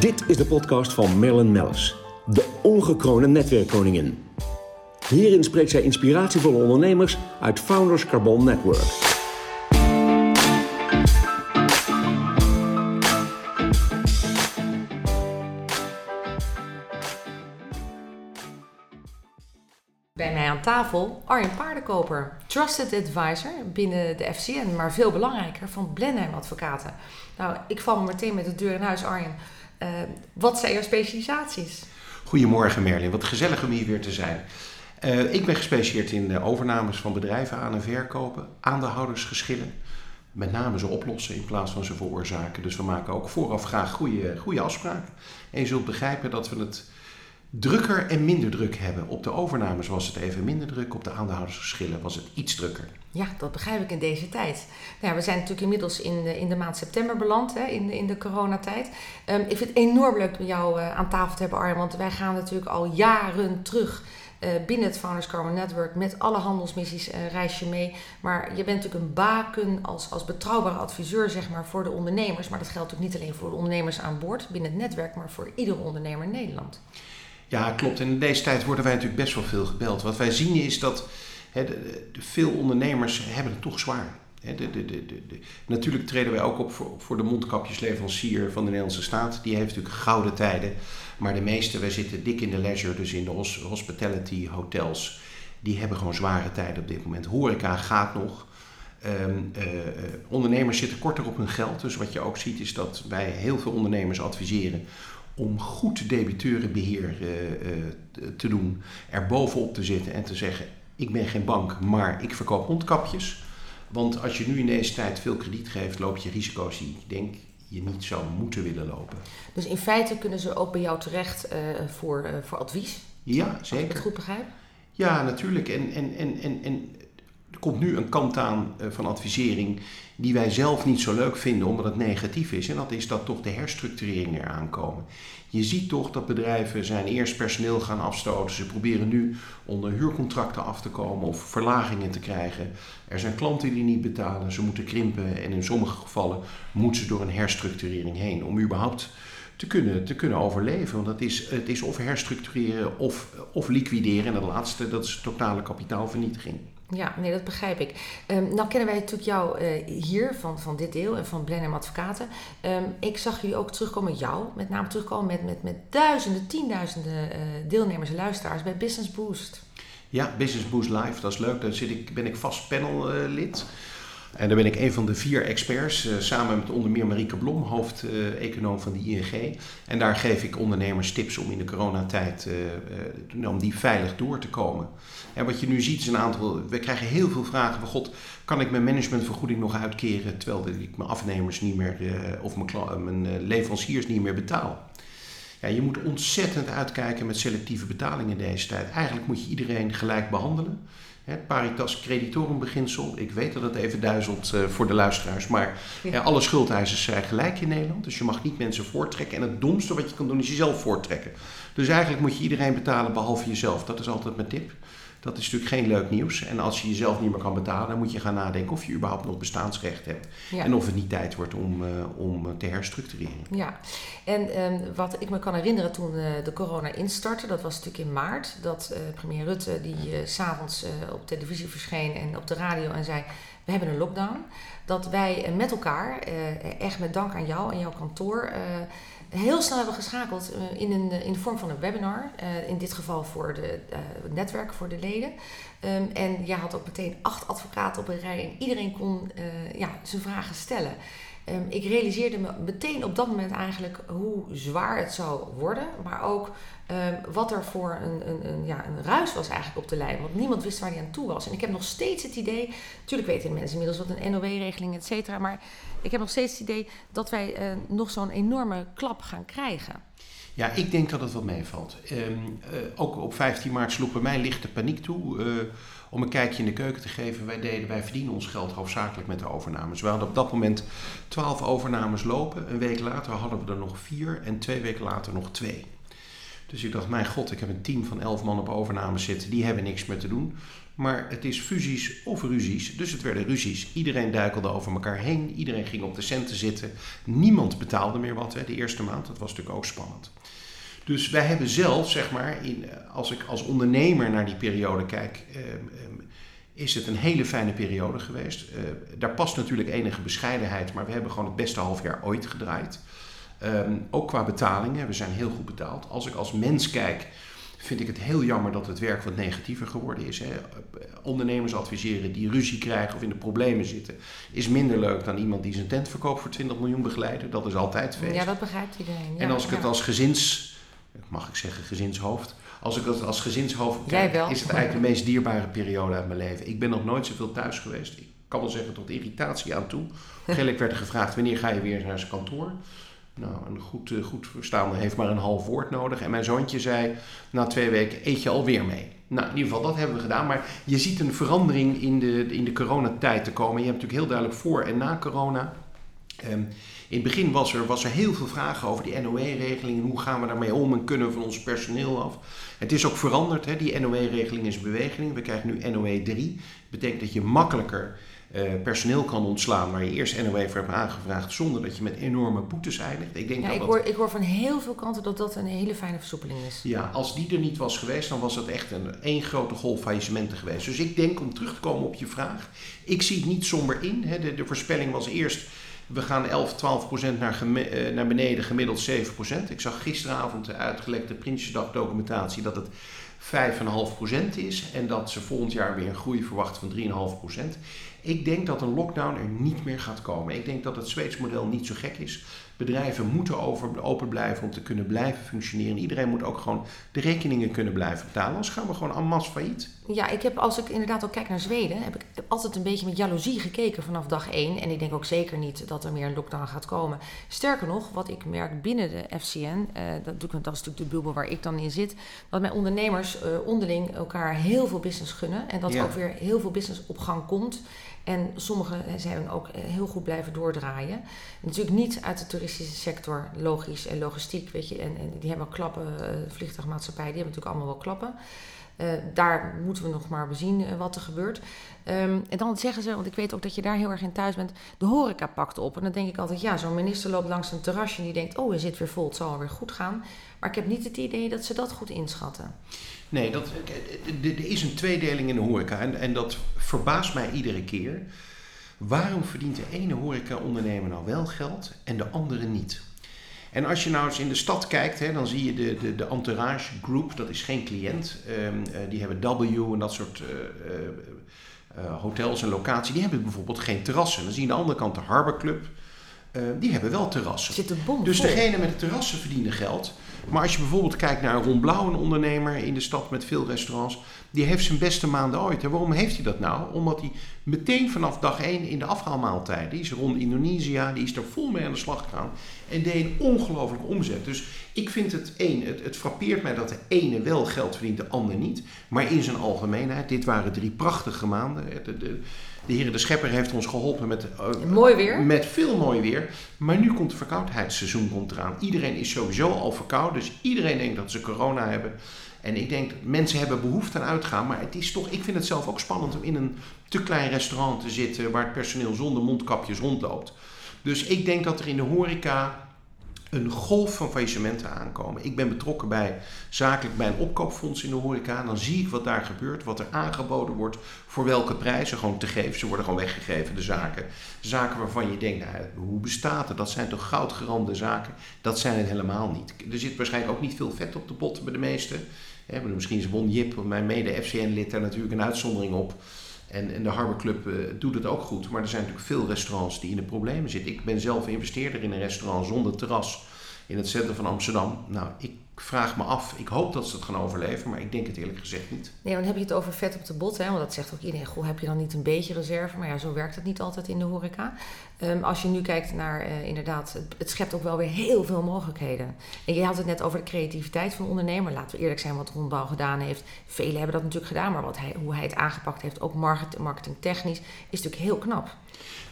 Dit is de podcast van Marilyn Mellis, de ongekroonde netwerkkoningin. Hierin spreekt zij inspiratievolle ondernemers uit Founders Carbon Network. Bij mij aan tafel Arjen Paardenkoper, trusted advisor binnen de FCN, maar veel belangrijker van Blenheim Advocaten. Nou, ik val meteen met de deur in huis, Arjen. Uh, wat zijn jouw specialisaties? Goedemorgen Merlin, wat gezellig om hier weer te zijn. Uh, ik ben gespecialiseerd in overnames van bedrijven aan en verkopen, aandeelhoudersgeschillen. Met name ze oplossen in plaats van ze veroorzaken. Dus we maken ook vooraf graag goede, goede afspraken. En je zult begrijpen dat we het drukker en minder druk hebben. Op de overnames was het even minder druk, op de aandeelhoudersgeschillen was het iets drukker. Ja, dat begrijp ik in deze tijd. Nou, we zijn natuurlijk inmiddels in de, in de maand september beland, hè, in, de, in de coronatijd. Um, ik vind het enorm leuk om jou uh, aan tafel te hebben, Arjen, want wij gaan natuurlijk al jaren terug uh, binnen het Founders Carbon Network met alle handelsmissies uh, reis je mee. Maar je bent natuurlijk een baken als, als betrouwbare adviseur zeg maar, voor de ondernemers. Maar dat geldt natuurlijk niet alleen voor de ondernemers aan boord binnen het netwerk, maar voor iedere ondernemer in Nederland. Ja, klopt. En in deze tijd worden wij natuurlijk best wel veel gebeld. Wat wij zien is dat de, de, veel ondernemers hebben het toch zwaar. natuurlijk treden wij ook op voor, voor, de mondkapjesleverancier van de Nederlandse staat. Die heeft natuurlijk gouden tijden. Maar de meeste, wij zitten dik in de leisure, dus in de hospitality hotels. Die hebben gewoon zware tijden op dit moment. Horeca gaat nog. Um, uh, ondernemers zitten korter op hun geld. Dus wat je ook ziet is dat wij heel veel ondernemers adviseren om goed debiteurenbeheer uh, te doen, er bovenop te zitten en te zeggen: Ik ben geen bank, maar ik verkoop hondkapjes. Want als je nu in deze tijd veel krediet geeft, loop je risico's die ik denk je niet zou moeten willen lopen. Dus in feite kunnen ze ook bij jou terecht uh, voor, voor advies? Ja, zeker. Als ik het goed begrijp? Ja, natuurlijk. En, en, en, en, en er komt nu een kant aan van advisering die wij zelf niet zo leuk vinden omdat het negatief is. En dat is dat toch de herstructureringen eraan komen. Je ziet toch dat bedrijven zijn eerst personeel gaan afstoten. Ze proberen nu onder huurcontracten af te komen of verlagingen te krijgen. Er zijn klanten die niet betalen, ze moeten krimpen. En in sommige gevallen moeten ze door een herstructurering heen om überhaupt te kunnen, te kunnen overleven. Want het is, het is of herstructureren of, of liquideren. En dat laatste, dat is totale kapitaalvernietiging. Ja, nee, dat begrijp ik. Um, nou kennen wij natuurlijk jou uh, hier van, van dit deel en van Blenheim Advocaten. Um, ik zag jullie ook terugkomen, jou met name terugkomen met, met, met duizenden, tienduizenden uh, deelnemers en luisteraars bij Business Boost. Ja, Business Boost Live, dat is leuk. Daar zit ik, ben ik vast panellid. Uh, en daar ben ik een van de vier experts, uh, samen met onder meer Marieke Blom, hoofdeconoom van de ING. En daar geef ik ondernemers tips om in de coronatijd, uh, om die veilig door te komen. En wat je nu ziet is een aantal, we krijgen heel veel vragen van God, kan ik mijn managementvergoeding nog uitkeren terwijl ik mijn afnemers niet meer, of mijn, mijn leveranciers niet meer betaal? Ja, je moet ontzettend uitkijken met selectieve betalingen in deze tijd. Eigenlijk moet je iedereen gelijk behandelen. Het paritas creditorum beginsel. Ik weet dat het even duizelt uh, voor de luisteraars. Maar ja. alle schuldeisers zijn gelijk in Nederland. Dus je mag niet mensen voortrekken. En het domste wat je kan doen is jezelf voortrekken. Dus eigenlijk moet je iedereen betalen behalve jezelf. Dat is altijd mijn tip. Dat is natuurlijk geen leuk nieuws. En als je jezelf niet meer kan betalen, dan moet je gaan nadenken of je überhaupt nog bestaansrecht hebt. Ja. En of het niet tijd wordt om, uh, om te herstructureren. Ja, en um, wat ik me kan herinneren toen uh, de corona instartte, dat was natuurlijk in maart, dat uh, premier Rutte die s'avonds op televisie verscheen en op de radio en zei, we hebben een lockdown. Dat wij met elkaar, echt met dank aan jou en jouw kantoor heel snel hebben geschakeld uh, in, een, in de vorm van een webinar. Uh, in dit geval voor de, uh, netwerk, voor de leden. Um, en je had ook meteen acht advocaten op een rij en iedereen kon ja, zijn vragen stellen. Um, ik realiseerde me meteen op dat moment eigenlijk hoe zwaar het zou worden, maar ook um, wat er voor een, een, een, ja, een ruis was eigenlijk op de lijn. Want niemand wist waar hij aan toe was. En ik heb nog steeds het idee, natuurlijk weten mensen inmiddels wat een NOW-regeling, et cetera, maar ik heb nog steeds het idee dat wij uh, nog zo'n enorme klap gaan krijgen. Ja, ik denk dat het wat meevalt. Um, uh, ook op 15 maart sloeg bij mij lichte paniek toe. Uh, om een kijkje in de keuken te geven. Wij, deden, wij verdienen ons geld hoofdzakelijk met de overnames. We hadden op dat moment 12 overnames lopen. Een week later hadden we er nog vier en twee weken later nog twee. Dus ik dacht, mijn god, ik heb een team van elf man op overname zitten. Die hebben niks meer te doen. Maar het is fusies of ruzies. Dus het werden ruzies. Iedereen duikelde over elkaar heen. Iedereen ging op de centen zitten. Niemand betaalde meer wat hè, de eerste maand. Dat was natuurlijk ook spannend. Dus wij hebben zelf, zeg maar, in, als ik als ondernemer naar die periode kijk, eh, eh, is het een hele fijne periode geweest. Uh, daar past natuurlijk enige bescheidenheid, maar we hebben gewoon het beste half jaar ooit gedraaid. Um, ook qua betalingen, we zijn heel goed betaald. Als ik als mens kijk, vind ik het heel jammer dat het werk wat negatiever geworden is. Hè. Ondernemers adviseren die ruzie krijgen of in de problemen zitten, is minder leuk dan iemand die zijn tent verkoopt voor 20 miljoen begeleiden. Dat is altijd feest. Ja, dat begrijpt iedereen. Ja, en als ik ja. het als gezins, mag ik zeggen gezinshoofd, als ik het als gezinshoofd kijk, is het eigenlijk de meest dierbare periode uit mijn leven. Ik ben nog nooit zoveel thuis geweest. Ik kan wel zeggen tot irritatie aan toe. Gelijk werd er gevraagd, wanneer ga je weer naar zijn kantoor? Nou, een goed, goed verstaande heeft maar een half woord nodig. En mijn zoontje zei, na twee weken eet je alweer mee. Nou, in ieder geval, dat hebben we gedaan. Maar je ziet een verandering in de, in de coronatijd te komen. Je hebt natuurlijk heel duidelijk voor en na corona. Um, in het begin was er, was er heel veel vragen over die NOE-regeling. Hoe gaan we daarmee om en kunnen we van ons personeel af? Het is ook veranderd. Hè? Die NOE-regeling is beweging. We krijgen nu NOE 3. Dat betekent dat je makkelijker uh, personeel kan ontslaan waar je eerst NOE voor hebt aangevraagd zonder dat je met enorme boetes eindigt. Ik, denk ja, dat ik, hoor, ik hoor van heel veel kanten dat dat een hele fijne versoepeling is. Ja, als die er niet was geweest, dan was het echt een één grote golf faillissementen geweest. Dus ik denk, om terug te komen op je vraag, ik zie het niet somber in. Hè. De, de voorspelling was eerst we gaan 11, 12 procent naar, uh, naar beneden, gemiddeld 7 procent. Ik zag gisteravond de uitgelekte Prinsjesdag documentatie dat het 5,5 procent is. En dat ze volgend jaar weer een groei verwachten van 3,5 procent. Ik denk dat een lockdown er niet meer gaat komen. Ik denk dat het Zweeds model niet zo gek is. Bedrijven moeten over, open blijven om te kunnen blijven functioneren. Iedereen moet ook gewoon de rekeningen kunnen blijven betalen. Anders gaan we gewoon en masse failliet. Ja, ik heb als ik inderdaad ook kijk naar Zweden, heb ik altijd een beetje met jaloezie gekeken vanaf dag één. En ik denk ook zeker niet dat er meer een lockdown gaat komen. Sterker nog, wat ik merk binnen de FCN, uh, dat, dat is natuurlijk de bubbel waar ik dan in zit, dat mijn ondernemers uh, onderling elkaar heel veel business gunnen. En dat ja. er ook weer heel veel business op gang komt. En sommigen zijn ook heel goed blijven doordraaien. Natuurlijk niet uit de toeristische sector, logisch en logistiek, weet je. En, en die hebben klappen, uh, vliegtuigmaatschappijen, die hebben natuurlijk allemaal wel klappen. Uh, daar moeten we nog maar bezien uh, wat er gebeurt. Um, en dan zeggen ze, want ik weet ook dat je daar heel erg in thuis bent, de horeca pakt op. En dan denk ik altijd, ja, zo'n minister loopt langs een terrasje en die denkt, oh, je zit weer vol, het zal alweer goed gaan. Maar ik heb niet het idee dat ze dat goed inschatten. Nee, dat, er is een tweedeling in de horeca en, en dat verbaast mij iedere keer. Waarom verdient de ene horeca-ondernemer nou wel geld en de andere niet? En als je nou eens in de stad kijkt, hè, dan zie je de, de, de Entourage Group, dat is geen cliënt. Um, uh, die hebben W en dat soort uh, uh, hotels en locaties. Die hebben bijvoorbeeld geen terrassen. Dan zie je aan de andere kant de Harbor Club. die hebben wel terrassen. Zit een bom dus degene met de terrassen verdienen geld. Maar als je bijvoorbeeld kijkt naar Ron Blauw, een ondernemer in de stad met veel restaurants, die heeft zijn beste maanden ooit. En waarom heeft hij dat nou? Omdat hij meteen vanaf dag 1 in de afhaalmaaltijden, die is rond Indonesië, die is er vol mee aan de slag gegaan en deed een ongelooflijke omzet. Dus ik vind het één, het, het frappeert mij dat de ene wel geld verdient, de ander niet. Maar in zijn algemeenheid, dit waren drie prachtige maanden. De, de, de Heer de Schepper heeft ons geholpen met, uh, mooi weer. met veel mooi weer. Maar nu komt het verkoudheidsseizoen komt eraan. Iedereen is sowieso al verkouden. Dus iedereen denkt dat ze corona hebben. En ik denk, mensen hebben behoefte aan uitgaan. Maar het is toch, ik vind het zelf ook spannend om in een te klein restaurant te zitten. waar het personeel zonder mondkapjes rondloopt. Dus ik denk dat er in de horeca een golf van faillissementen aankomen. Ik ben betrokken bij zakelijk bij een opkoopfonds in de horeca. Dan zie ik wat daar gebeurt, wat er aangeboden wordt, voor welke prijzen gewoon te geven. Ze worden gewoon weggegeven, de zaken. Zaken waarvan je denkt, nou, hoe bestaat het? Dat zijn toch goudgerande zaken? Dat zijn het helemaal niet. Er zit waarschijnlijk ook niet veel vet op de pot bij de meesten. Misschien is Bon Jip, mijn mede-FCN-lid, daar natuurlijk een uitzondering op. En, de Harbor Club uh, doet het ook goed. Maar er zijn natuurlijk veel restaurants die in de problemen zitten. Ik ben zelf investeerder in een restaurant zonder terras in het centrum van Amsterdam. Nou, ik vraag me af. Ik hoop dat ze het gaan overleven, maar ik denk het eerlijk gezegd niet. Nee, dan heb je het over vet op de bot. Hè? Want dat zegt ook iedereen. Goh, heb je dan niet een beetje reserve? Maar ja, zo werkt het niet altijd in de horeca. Um, als je nu kijkt naar uh, inderdaad, het, het, schept ook wel weer heel veel mogelijkheden. En je had het net over de creativiteit van de ondernemer. Laten we eerlijk zijn wat Ron Bouw gedaan heeft. Velen hebben dat natuurlijk gedaan, maar wat hij, hoe hij het aangepakt heeft, ook marketing, marketingtechnisch, is natuurlijk heel knap.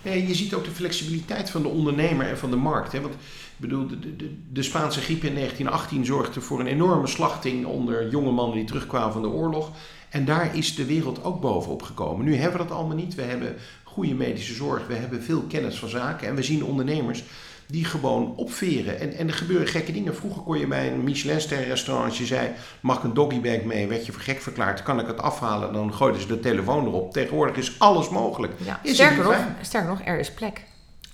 Nee, je ziet ook de flexibiliteit van de ondernemer en van de markt. Hè? Want ik bedoel, de, de, de Spaanse griep in 1918 zorgde voor een enorme slachting onder jonge mannen die terugkwamen van de oorlog. En daar is de wereld ook bovenop gekomen. Nu hebben we dat allemaal niet. We hebben goede medische zorg, we hebben veel kennis van zaken en we zien ondernemers die gewoon opveren. En, en er gebeuren gekke dingen. Vroeger kon je bij een Michelin-ster restaurant, als je zei, mag ik een doggybag mee, werd je voor gek verklaard, kan ik het afhalen, dan gooiden ze de telefoon erop. Tegenwoordig is alles mogelijk. Ja, Is sterker, nog, sterker nog, er is plek.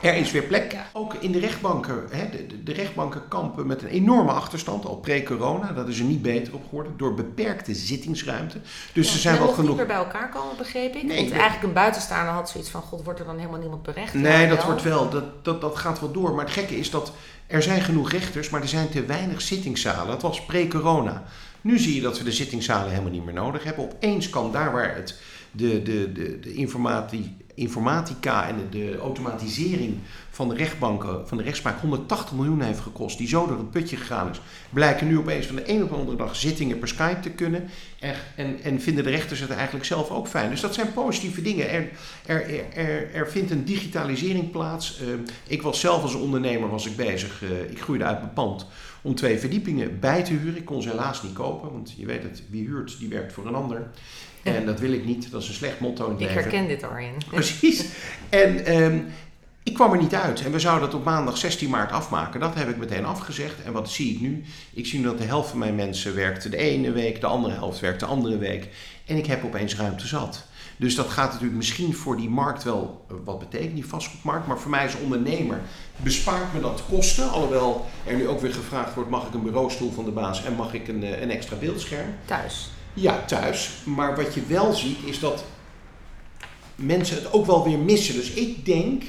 Er is weer plek. Ja. Ook in de rechtbanken. Hè, de, de, rechtbanken kampen met een enorme achterstand, al pre-corona. Dat is er niet beter op geworden, door beperkte zittingsruimte. Dus Ja, er zijn wel genoeg... meer bij elkaar komen, begreep ik. Nee, Want eigenlijk een buitenstaander had zoiets van, god, wordt er dan helemaal niemand berecht? Nee, Ja, dat wel. wordt wel. Dat, dat, dat gaat wel door. Maar het gekke is dat er zijn genoeg rechters, maar er zijn te weinig zittingszalen. Dat was pre-corona. Nu zie je dat we de zittingszalen helemaal niet meer nodig hebben. Opeens kan daar waar het, de, de, de, de informatie, informatica en de, automatisering van de rechtbanken, van de rechtspraak 180 miljoen heeft gekost, die zo door het putje gegaan is, blijken nu opeens van de een op de andere dag zittingen per Skype te kunnen. En, en, en vinden de rechters het eigenlijk zelf ook fijn. Dus dat zijn positieve dingen. Er, er, er, er, er vindt een digitalisering plaats. Eh, ik was zelf als ondernemer was ik bezig. eh, ik groeide uit mijn pand om twee verdiepingen bij te huren. Ik kon ze helaas niet kopen, want je weet het, wie huurt, die werkt voor een ander. En dat wil ik niet. Dat is een slecht motto in het Ik leven. herken dit, Arjen. Precies. En ehm, ik kwam er niet uit. En we zouden dat op maandag 16 maart afmaken. Dat heb ik meteen afgezegd. En wat zie ik nu? Ik zie nu dat de helft van mijn mensen werkte de ene week, de andere helft werkt de andere week. En ik heb opeens ruimte zat. Dus dat gaat natuurlijk misschien voor die markt wel eh, wat betekenen, die vastgoedmarkt. Maar voor mij als ondernemer bespaart me dat kosten. Alhoewel er nu ook weer gevraagd wordt, mag ik een bureaustoel van de baas en mag ik een, eh, een extra beeldscherm? Thuis. Ja, thuis. Maar wat je wel ziet is dat mensen het ook wel weer missen. Dus ik denk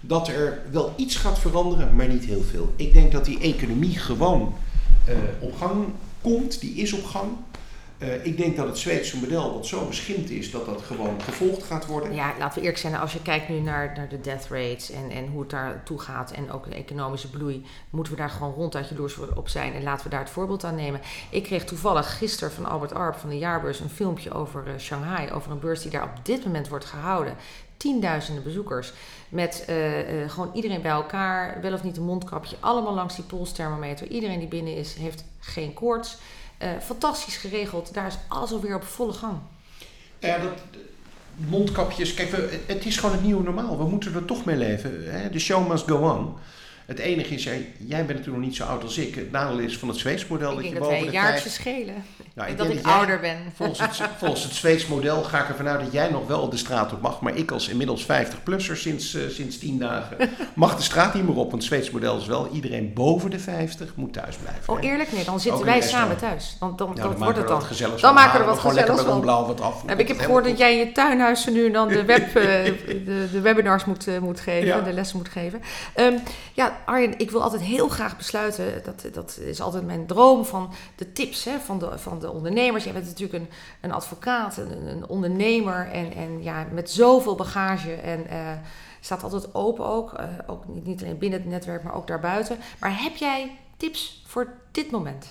dat er wel iets gaat veranderen, maar niet heel veel. Ik denk dat die economie gewoon eh, op gang komt. Die is op gang. Eh, ik denk dat het Zweedse model, wat zo beschimpt is, dat dat gewoon gevolgd gaat worden. Ja, laten we eerlijk zijn, als je kijkt nu naar, naar de death rates en, en hoe het daar toe gaat en ook de economische bloei, moeten we daar gewoon ronduit jaloers op zijn en laten we daar het voorbeeld aan nemen. Ik kreeg toevallig gisteren van Albert Arp van de jaarbeurs een filmpje over eh, Shanghai, over een beurs die daar op dit moment wordt gehouden. Tienduizenden bezoekers. Met eh, gewoon iedereen bij elkaar, wel of niet een mondkapje, allemaal langs die polsthermometer. Iedereen die binnen is, heeft geen koorts. Eh, fantastisch geregeld, daar is alles alweer op volle gang. Ja, dat, mondkapjes, kijk, het is gewoon het nieuwe normaal. We moeten er toch mee leven. Hè? De show must go on. Het enige is, jij, jij bent natuurlijk nog niet zo oud als ik. Het nadeel is van het Zweeds model Ik dat je dat boven de vijf- schelen. Nou, ik dat ik jij- ouder ben. Volgens het, volgens het Zweeds model ga ik ervan uit dat jij nog wel de straat op mag. Maar ik als inmiddels 50-plusser sinds, eh, sinds 10 dagen mag de straat niet meer op. Want het Zweeds model is wel iedereen boven de 50 moet thuis blijven. Oh, hè? eerlijk? Nee, dan zitten wij samen thuis. Want dan, dan wordt het dan. Dan maken we er wat gezelligs van. blauw wat af. Heb ik heb gehoord dat jij in je tuinhuizen nu dan de, web, eh, de, de webinars moet, eh, moet geven, Ja. de lessen moet geven. Ehm, ja, Arjen, ik wil altijd heel graag besluiten. Dat, dat is altijd mijn droom van de tips hè, van, de, van de ondernemers. Jij bent natuurlijk een, een advocaat, een, een ondernemer en, en ja, met zoveel bagage. En eh, staat altijd open ook. eh, ook niet, niet alleen binnen het netwerk, maar ook daarbuiten. Maar heb jij tips voor dit moment?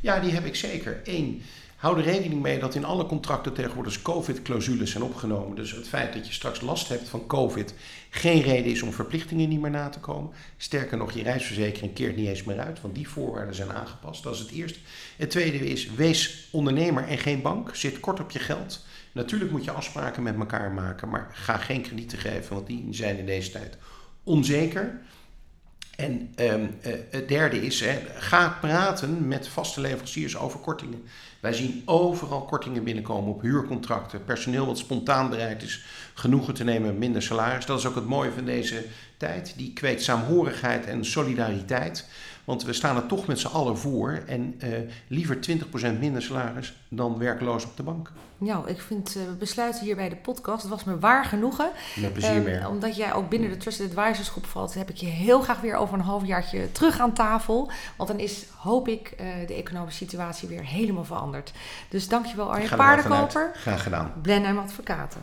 Ja, die heb ik zeker. Eén, hou er rekening mee dat in alle contracten tegenwoordig COVID-clausules zijn opgenomen. Dus het feit dat je straks last hebt van COVID geen reden is om verplichtingen niet meer na te komen. Sterker nog, je reisverzekering keert niet eens meer uit, want die voorwaarden zijn aangepast. Dat is het eerste. Het tweede is, wees ondernemer en geen bank. Zit kort op je geld. Natuurlijk moet je afspraken met elkaar maken, maar ga geen kredieten geven, want die zijn in deze tijd onzeker. En ehm, eh, het derde is, hè, ga praten met vaste leveranciers over kortingen. Wij zien overal kortingen binnenkomen op huurcontracten. Personeel wat spontaan bereid is genoegen te nemen minder salaris. Dat is ook het mooie van deze tijd. Die kweekt saamhorigheid en solidariteit. Want we staan er toch met z'n allen voor. En eh, liever 20% minder salaris dan werkloos op de bank. Nou, ik vind eh, we besluiten hier bij de podcast. Het was me waar genoegen. Met plezier Ehm, meer. omdat jij ook binnen de Trusted Advisors groep valt, heb ik je heel graag weer over een halfjaartje terug aan tafel. Want dan is, hoop ik, eh, de economische situatie weer helemaal veranderd. Dus dankjewel Arjen er. Paardenkoper, Graag gedaan. Blenheim Advocaten.